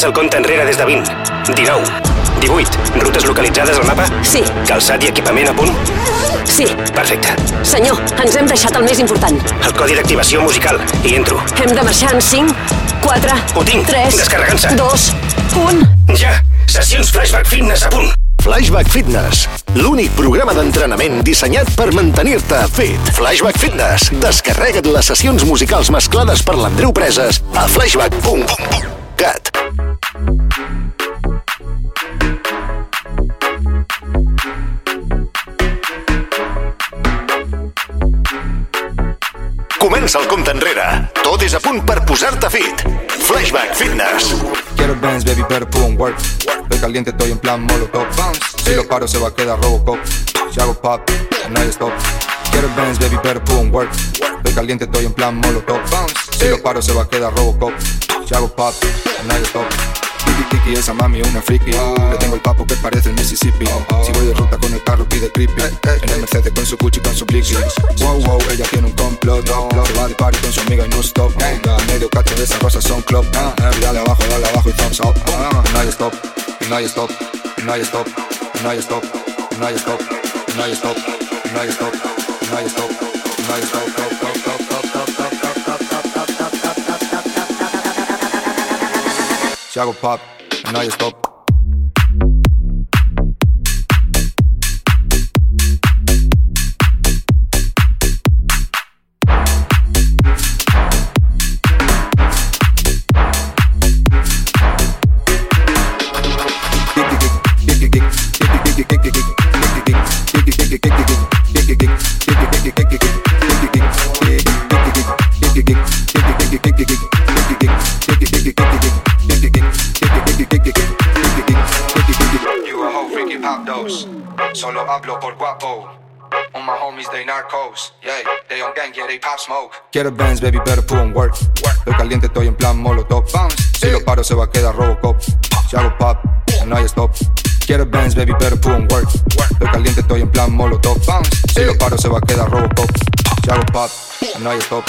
Comença el compte enrere des de 20, 19, 18. Rutes localitzades al mapa? Sí, Calçat i equipament a punt? sí. Perfecte. Senyor, ens hem deixat el més important. El codi d'activació musical. Hi entro. Hem de marxar en 5, 4, Ho tinc. 3, Descarregant-se. 2, 1... Ja! Sessions Flashback Fitness a punt. Flashback Fitness, l'únic programa d'entrenament dissenyat per mantenir-te fit. Flashback Fitness. Descarrega't les sessions musicals mesclades per l'Andreu Preses a flashback.cat. Comença el compte enrere. Tot és a punt per posar-te fit. Flashback Fitness. Quiero Benz, baby, pero pum, work. Estoy caliente, estoy en plan molotov. Si lo paro, se va a quedar Robocop. Si hago pop, no hay stop. Quiero Benz, baby, pero pum, work. Estoy caliente, estoy en plan molotov. Si lo paro, se va a quedar Robocop. Si hago pop, hay stop. Kiki, Kiki, esa mami una friki. Le tengo el papo que parece el Mississippi. Si voy de ruta con el carro, pide creepy. En el Mercedes con su Gucci, con su blicky. Wow, wow, ella tiene un complot. Se va de party con su amiga y no stop. Medio cacho de esas rosas son club. Y dale abajo, dale abajo y thumbs up. No hay stop, hay stop, hay stop, hay stop, hay stop, hay stop, hay stop, hay stop, stop. Si hago pop, no hay stop. They narcos. Yeah, they on gang, yeah, they pop smoke. Quiero Benz, baby, pero pum, work. Estoy caliente, estoy en plan molotov. Si lo paro, se va a quedar Robocop. Si hago pop, no hay stop. Quiero Benz, baby, pero pum, work. Estoy caliente, estoy en plan molotov. Si lo paro, se va a quedar Robocop. Si hago pop, no hay stop.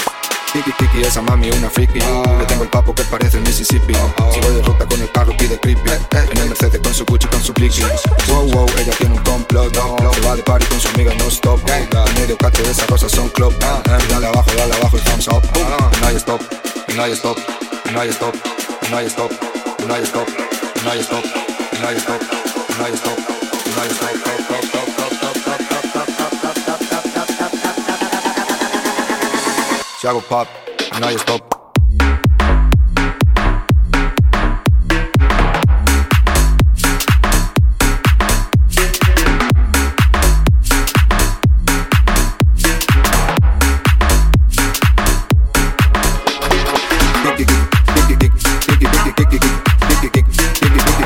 Tiki tiki, esa mami una friki. Le tengo el papo que parece el Mississippi. Si voy de ruta con el carro, pide creepy. En el Mercedes con su Gucci, con su blicky. Wow, wow, ella tiene un complot. Se va de party con su amiga no stop. En medio cacho de esas cosas son club. Y dale abajo, dale abajo y thumbs up. No hay stop, no hay stop, no hay stop, no hay stop, no hay stop, no hay stop, no hay stop, no hay stop, no hay stop. Shago pop, and now you stop.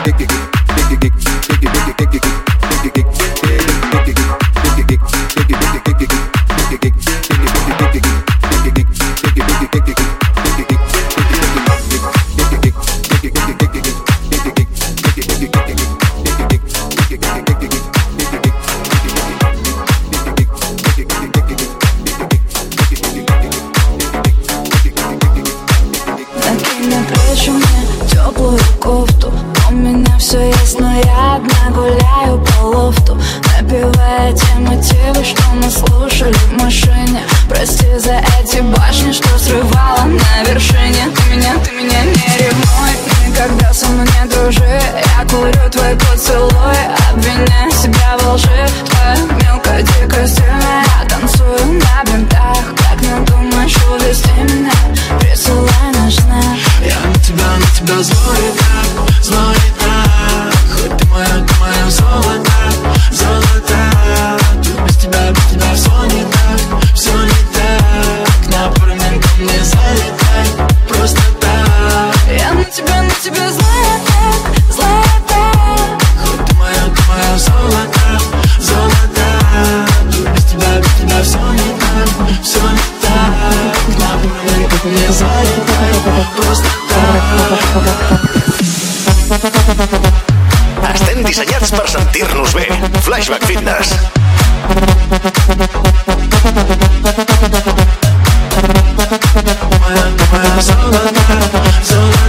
Get, get, get, теплую кофту. У меня все есть, но я одна гуляю по лофту. Напевая те мотивы, что мы слушали в машине. Прости за эти башни, что срывала на вершине. Ты меня, ты меня не ревнуй, никогда со мной не дружи. Я курю твой поцелуй, обвиняя себя во лжи. Твоя мелкая дикость я танцую на бинтах Не думаешь увести меня, присылай наш знак. Я на тебя, на тебя злой так, злой так Хоть ты моя, ты моя золото не залетай. Estem dissenyats per sentir-nos bé. Flashback Fitness. Solata, solata.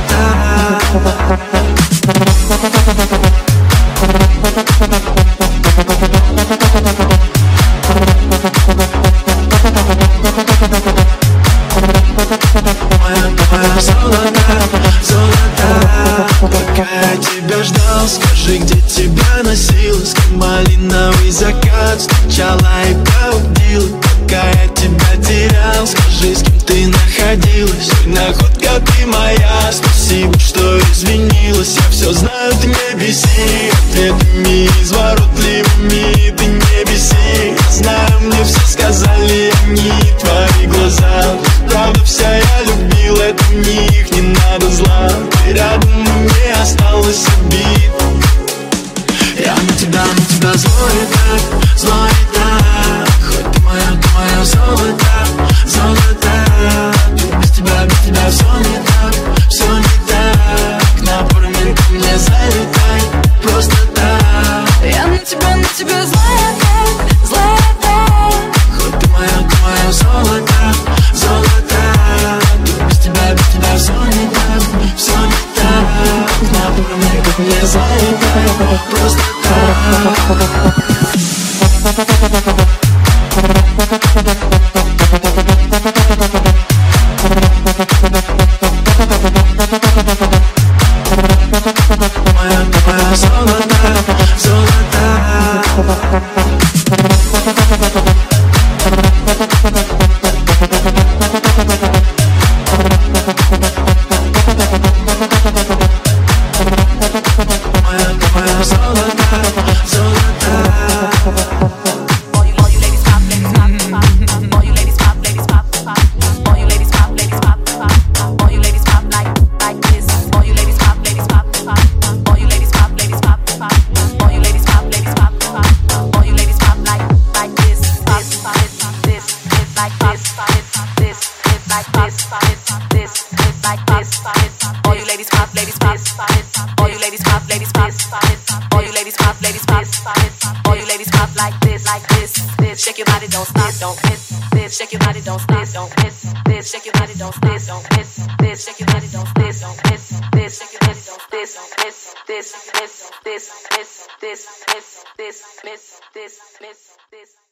this, this, this, this, this, this, this, this, this, this, this, this, this.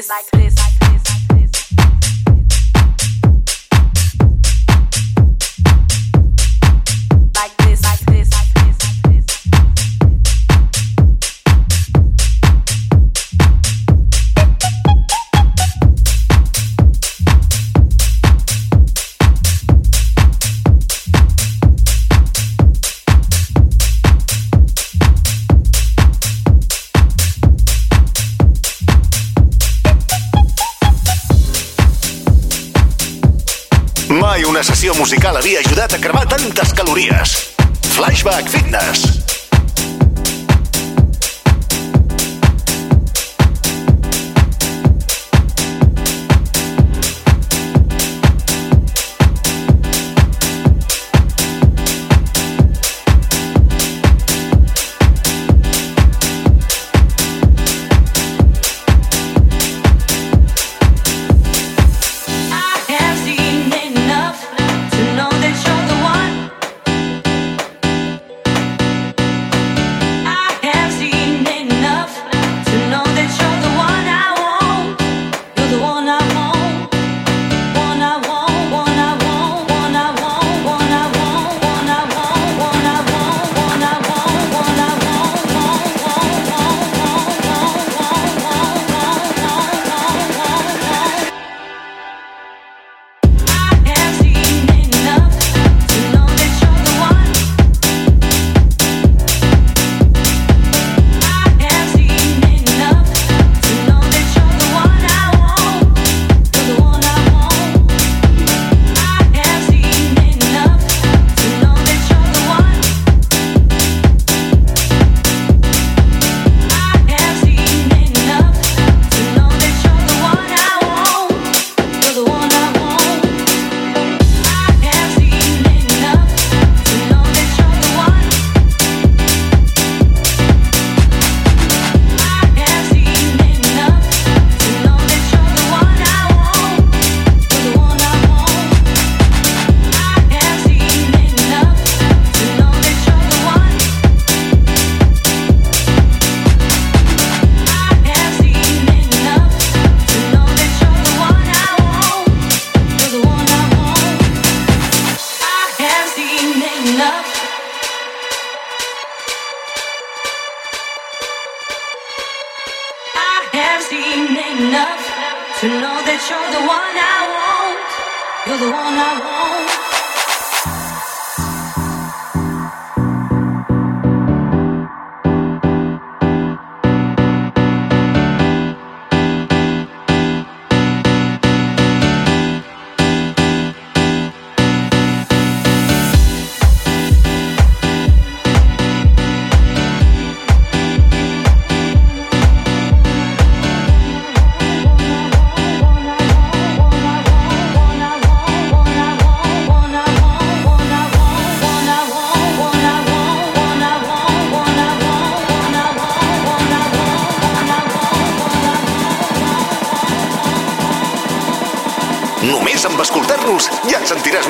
this. Like this. a cremar tantes calories. Flashback Fitness.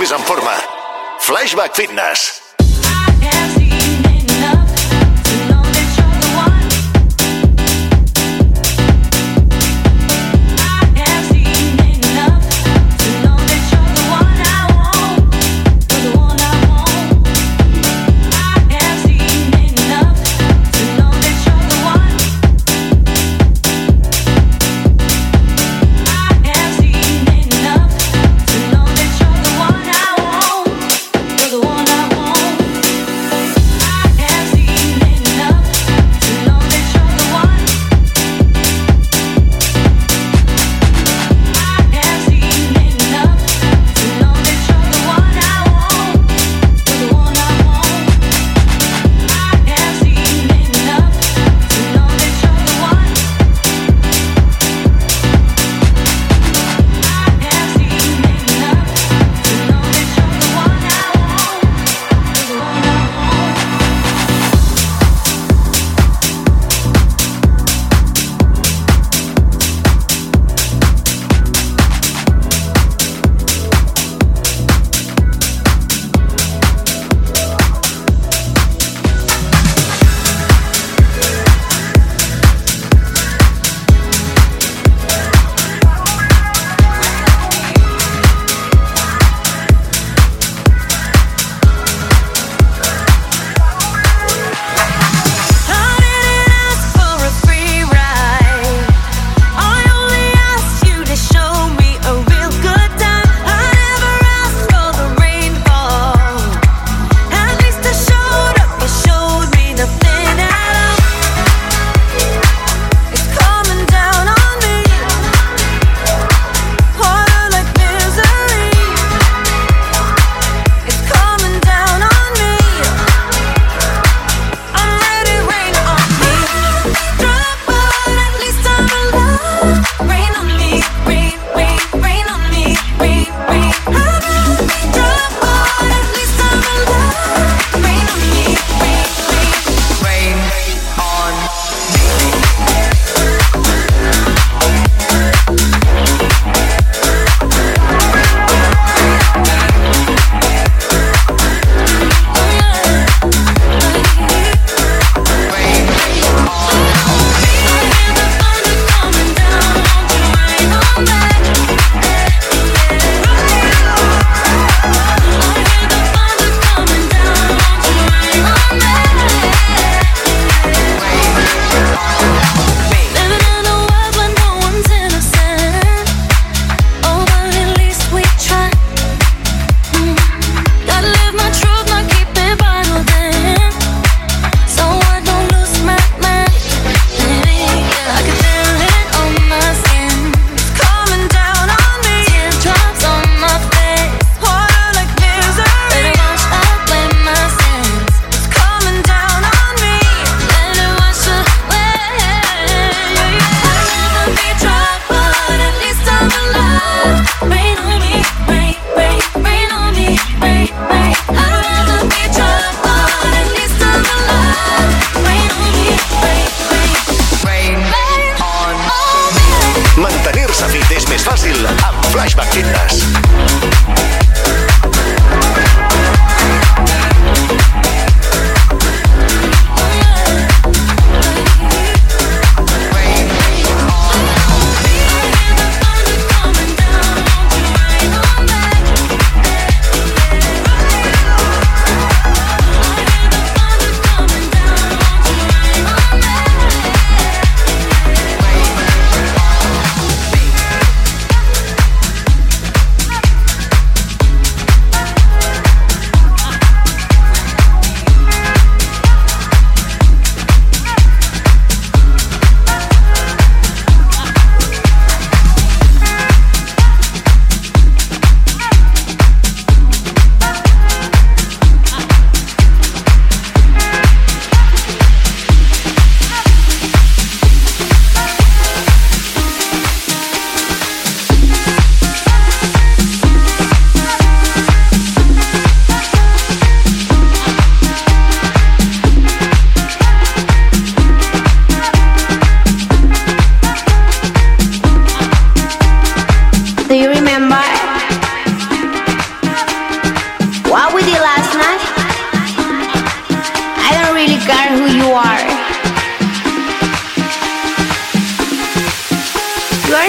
més en forma. Flashback Fitness.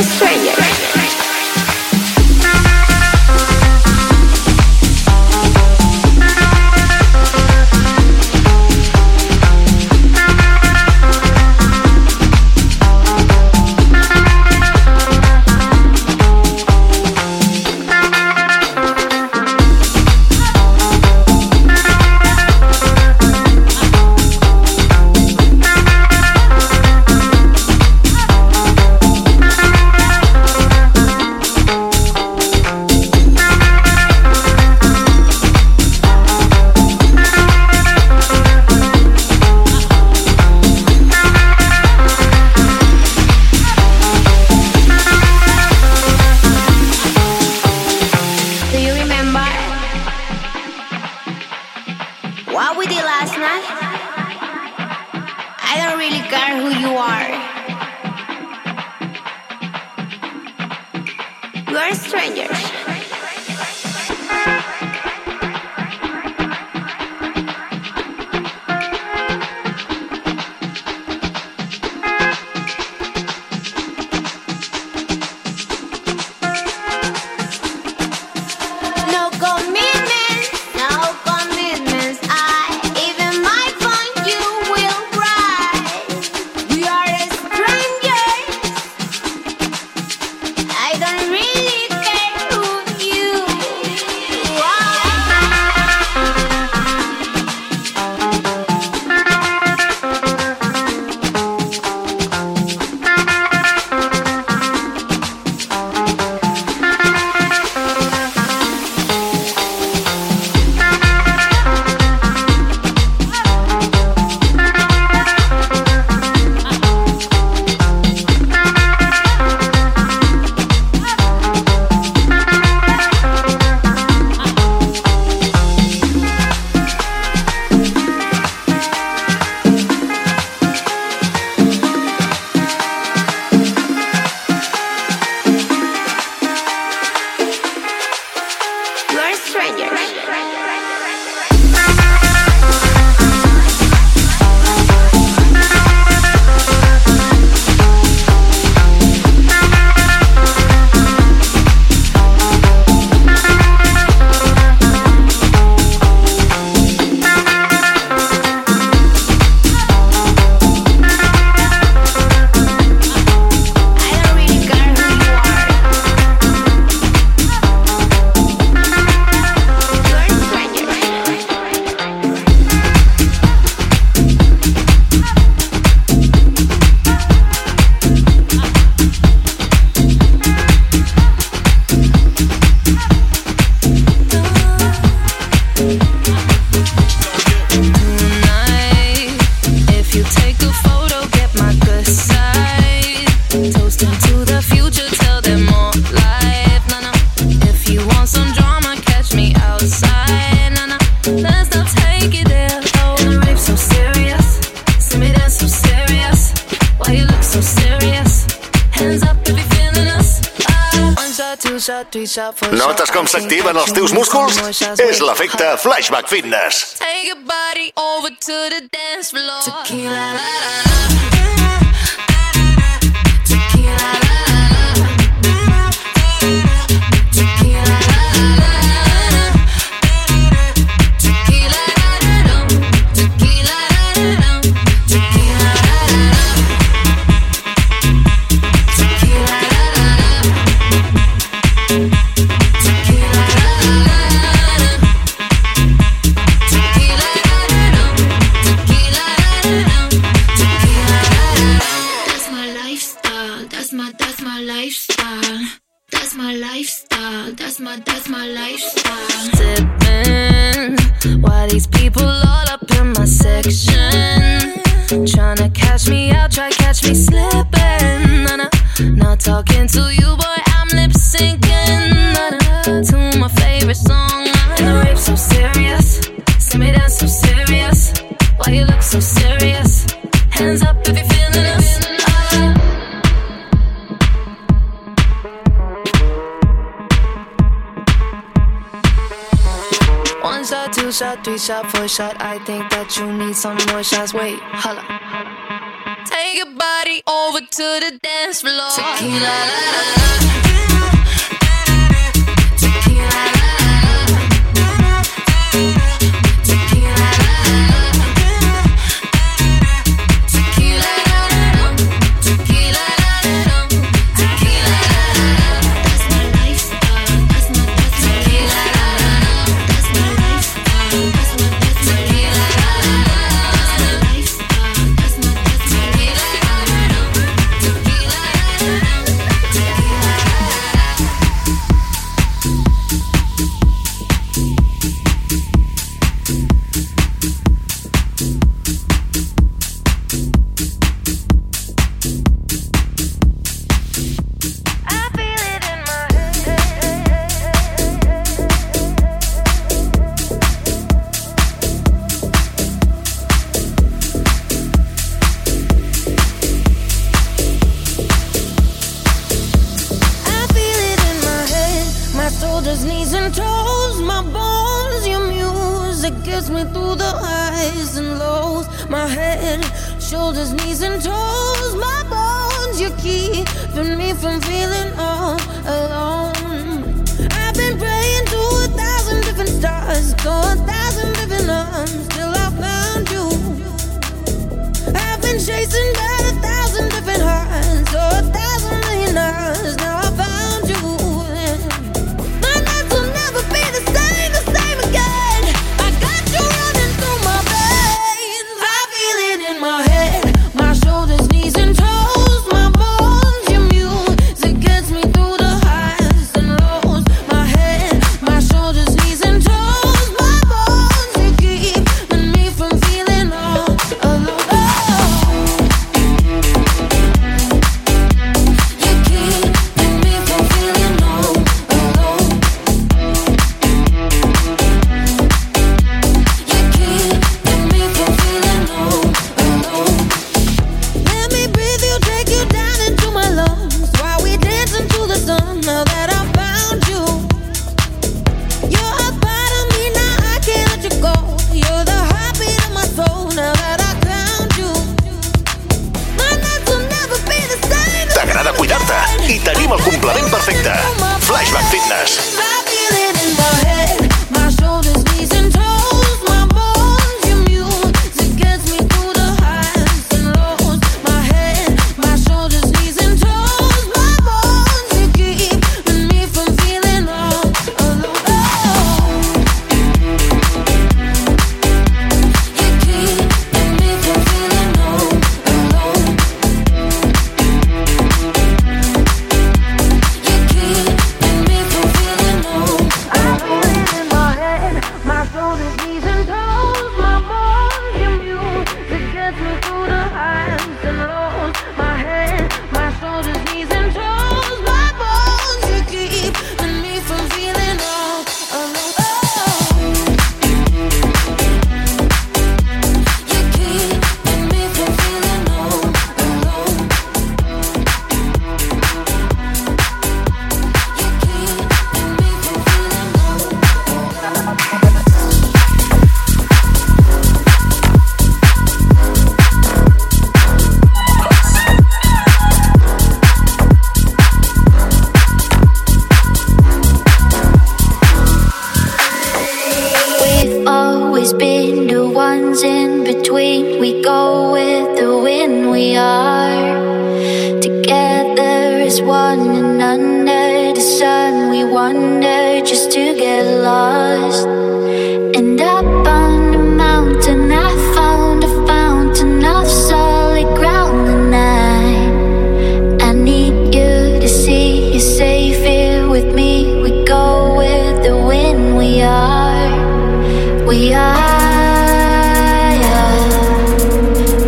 straight. Notes com s'activen els teus músculs? És l'efecte Flashback Fitness. Shots. Wait, holla. Take your body over to the dance floor. Tequila, la, la, la.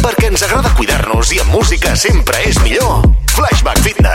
Perquè ens agrada cuidar-nos i amb música sempre és millor. Flashback Fitness.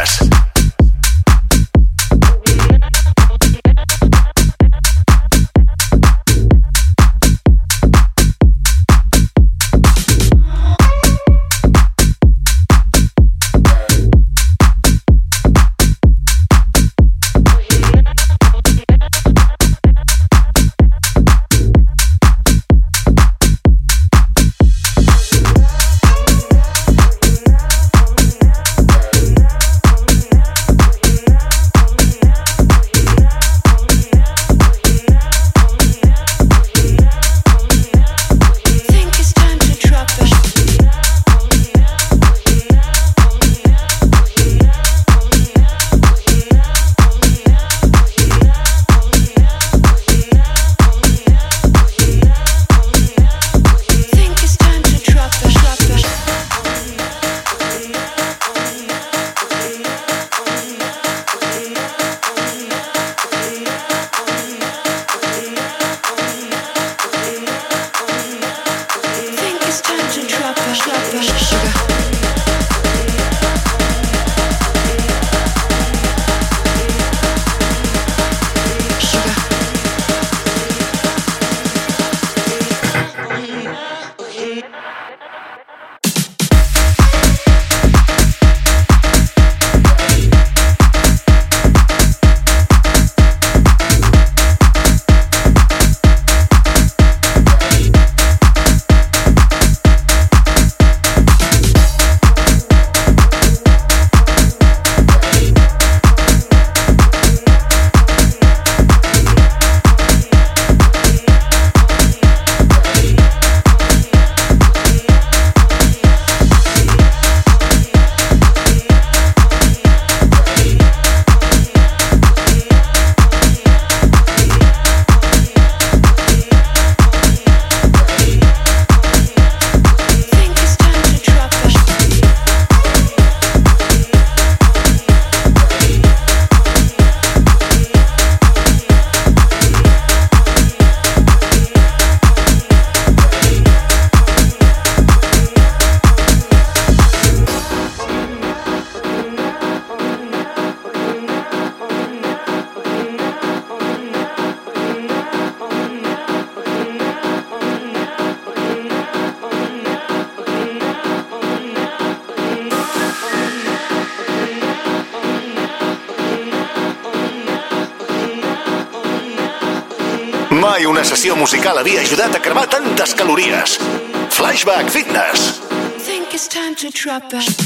drop that.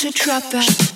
to trap out.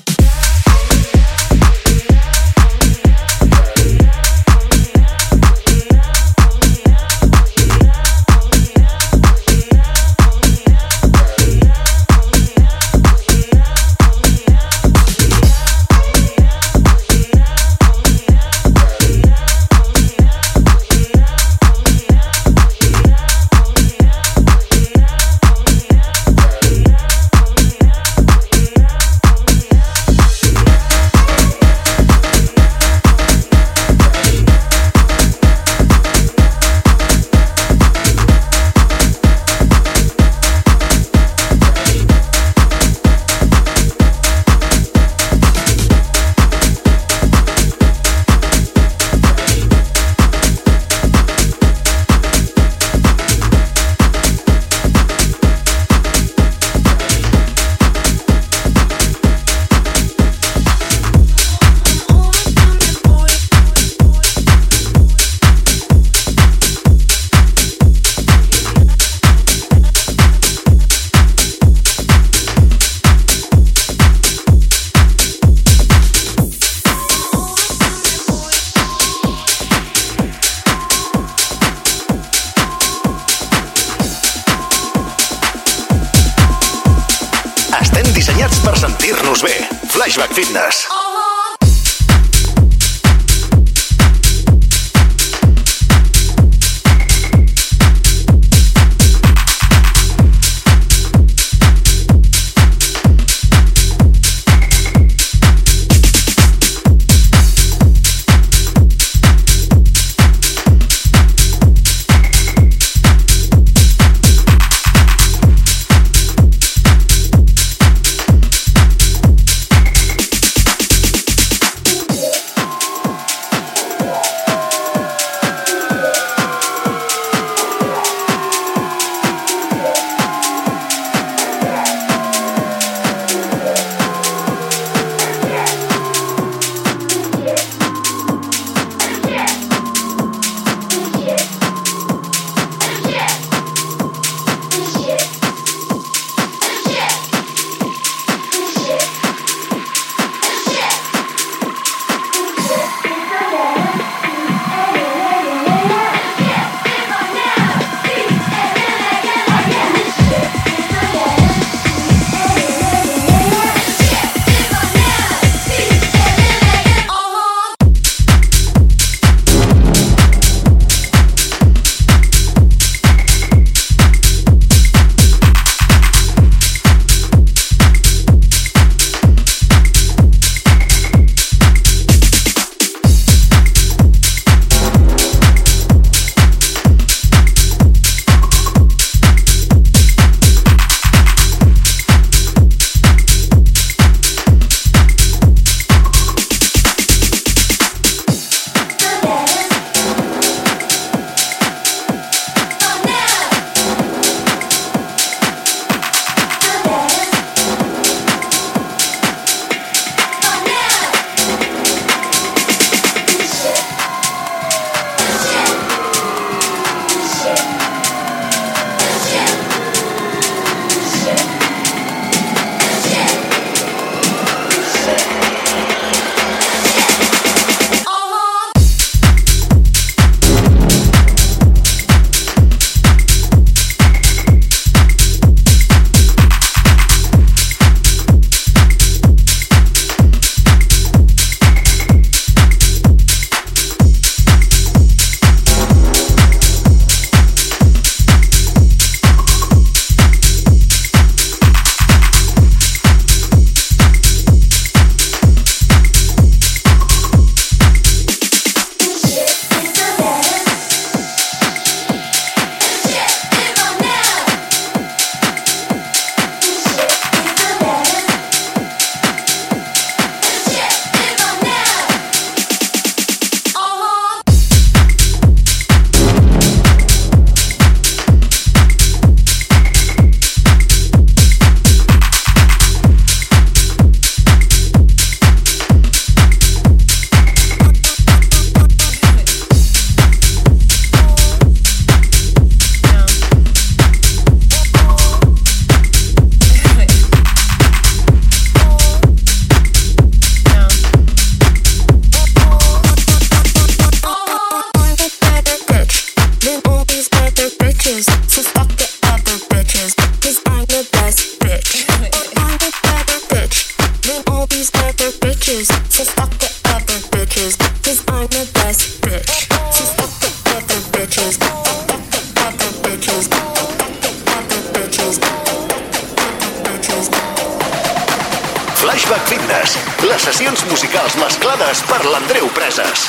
Les sessions musicals mesclades per l'Andreu Preses.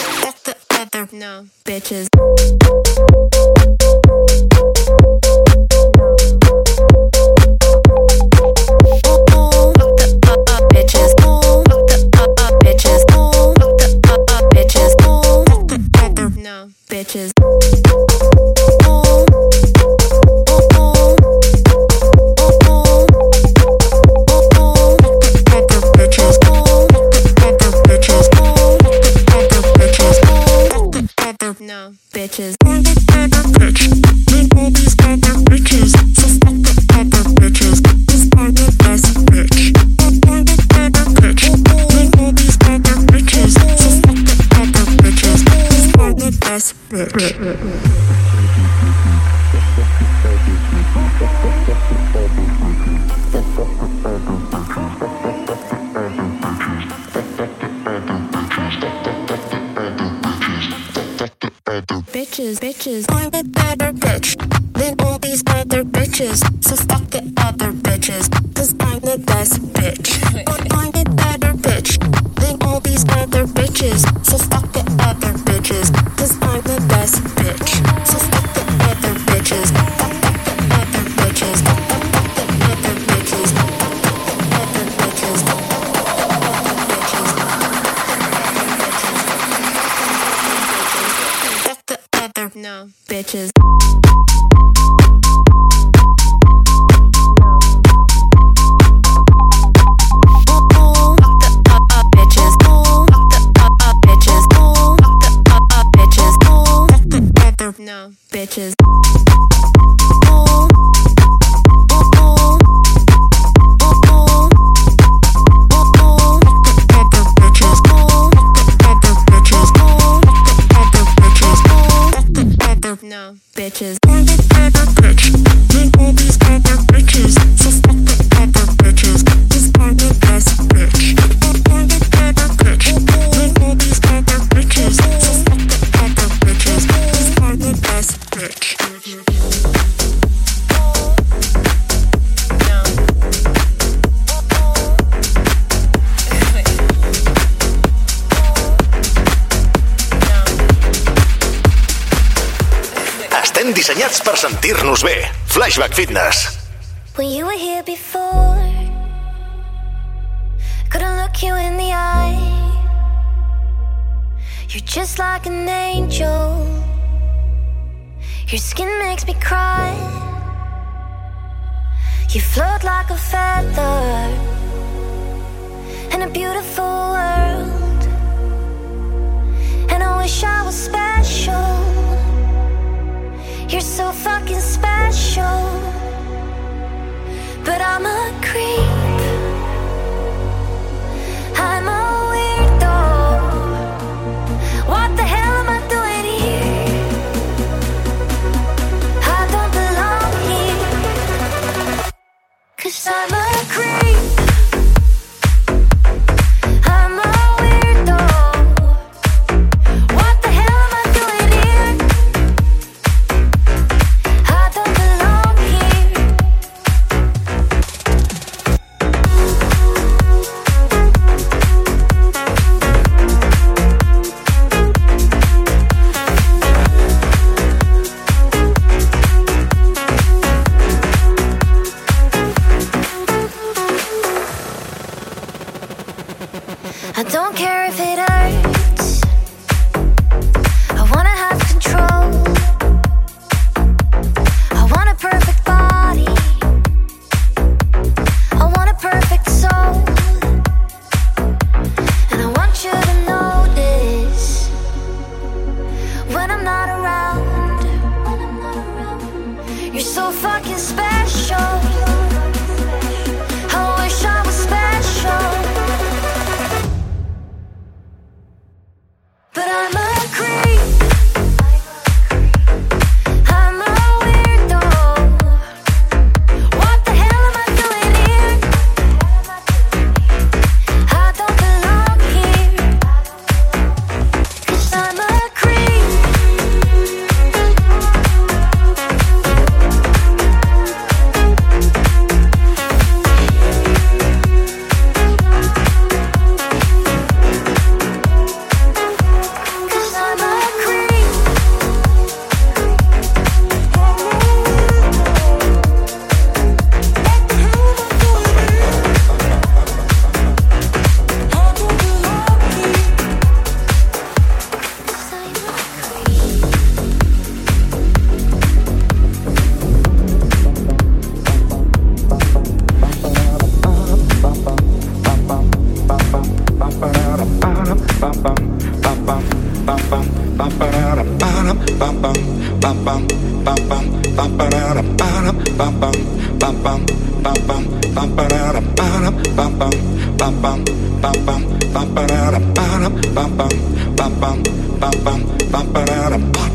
No. Bitches. pictures. B, Flashback Fitness. When you were here before, couldn't look you in the eye. You're just like an angel. Your skin makes me cry. You float like a feather, and a beautiful so fucking special, but I'm a creep.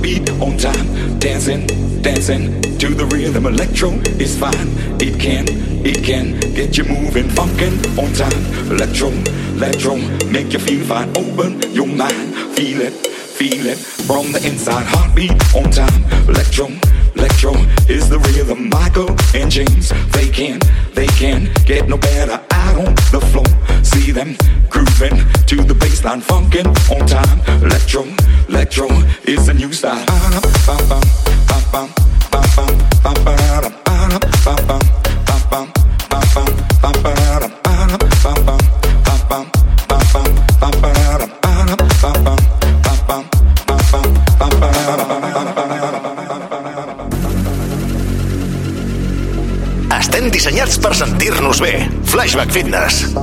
Heartbeat on time, dancing, dancing to the rhythm. Electro is fine, it can, it can get you moving, funkin' on time. Electro, electro, make you feel fine. Open your mind, feel it, feel it from the inside. Heartbeat on time, electro electro is the rhythm. Michael and James, they can, they can get no better out on the floor. See them grooving to the baseline, funkin' on time. Electro, electro is a new style. Dissenyats per sentir-nos bé. Flashback Fitness.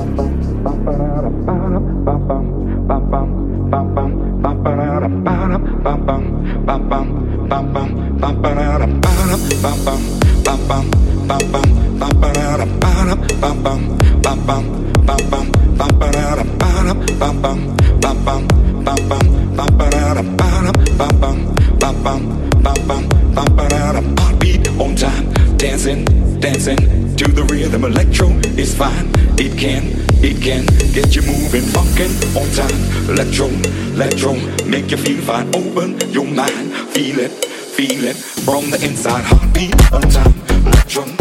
Heartbeat Electro, electro, make you feel fine. Open your mind, feel it, feel it from the inside. Heartbeat on time. Electro,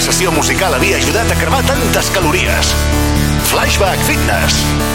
sessió musical havia ajudat a cremar tantes calories. Flashback Fitness.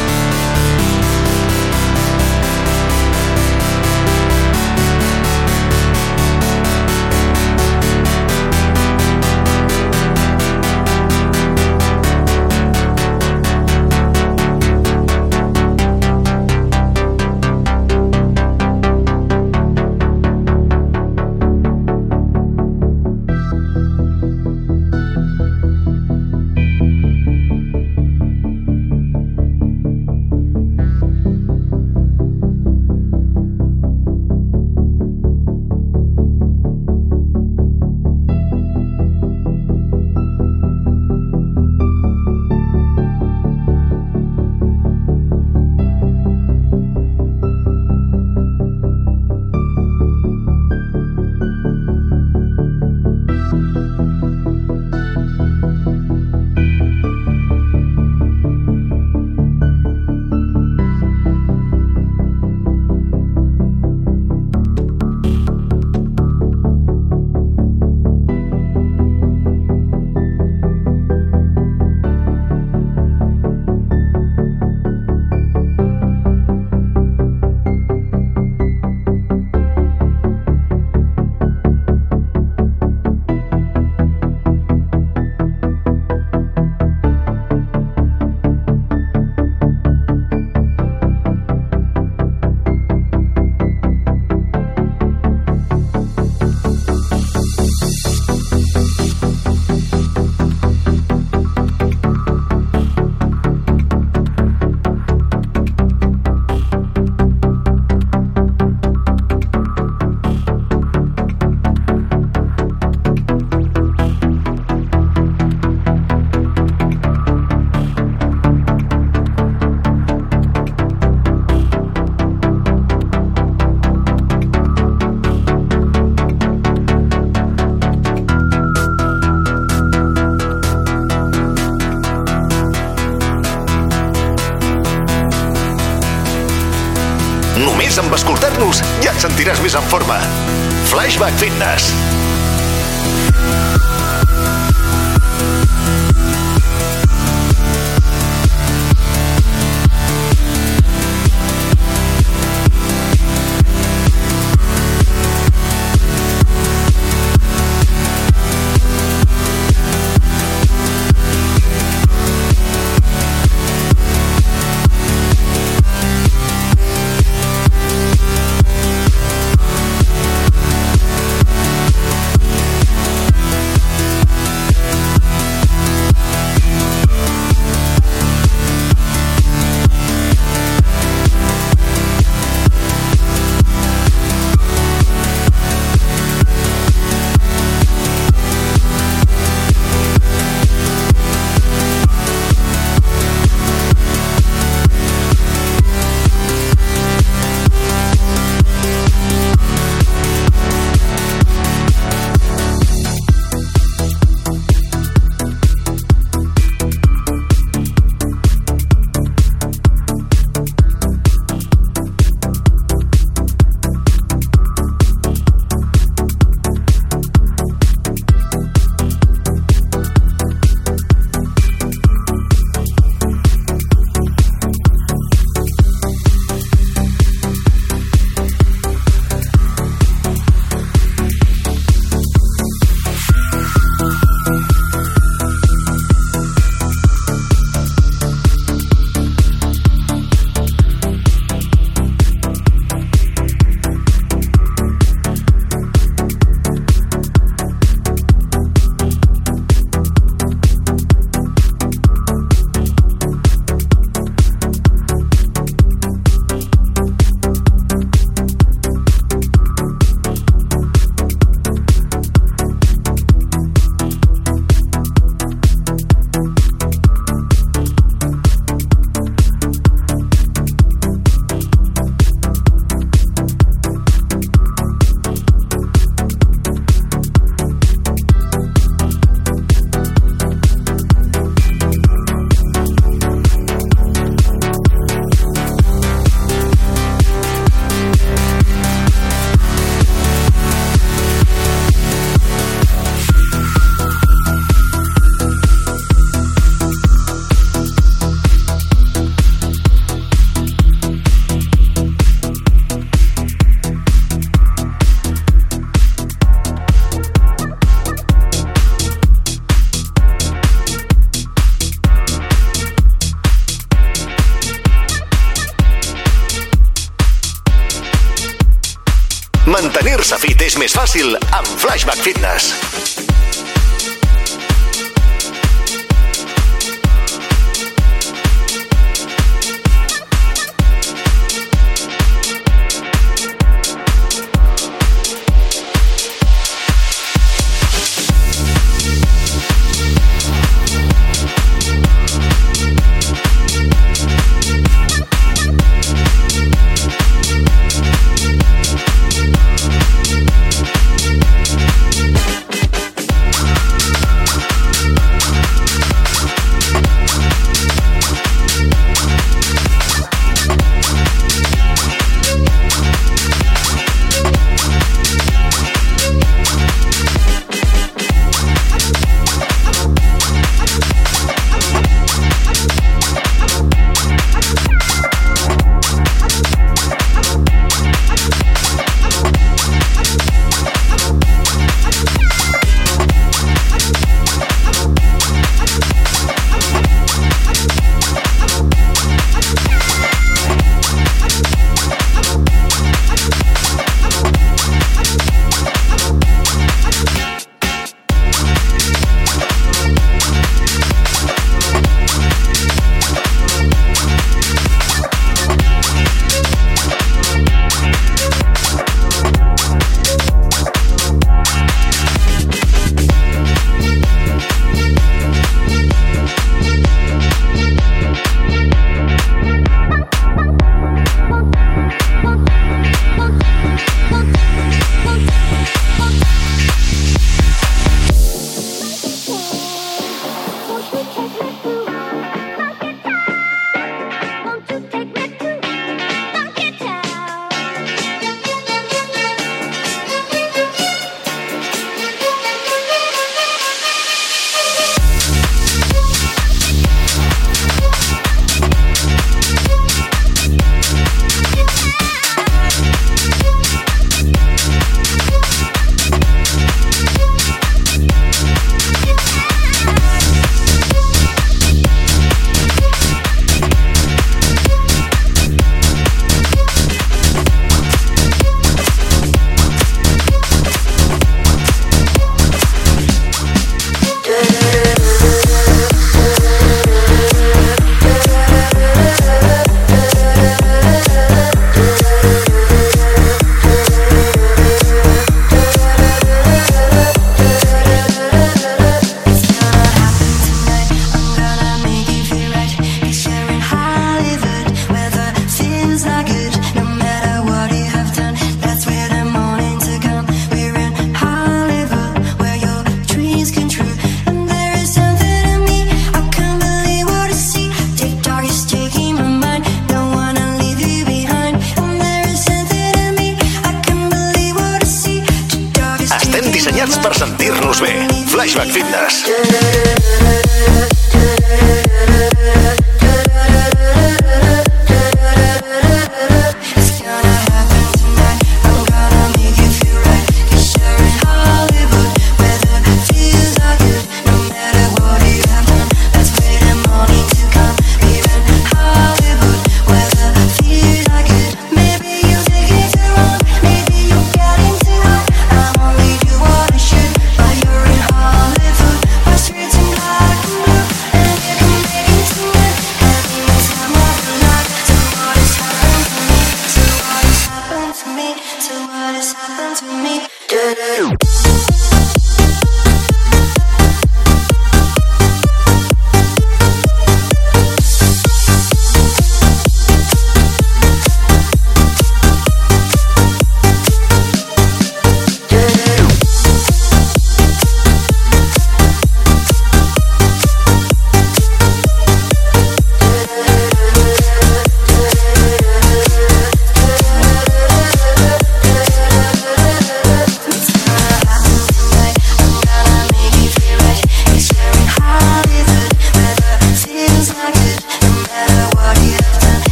Fàcil amb Flashback Fitness.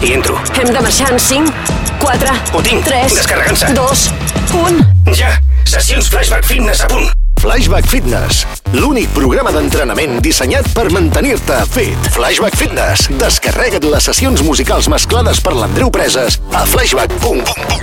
Hi entro. Hem de marxar en 5, 4, Ho tinc. 3, Descarregant-se. 2, 1... Ja! Sessions Flashback Fitness a punt. Flashback Fitness, l'únic programa d'entrenament dissenyat per mantenir-te fit. Flashback Fitness. Descarrega't les sessions musicals mesclades per l'Andreu Preses a flashback.cat.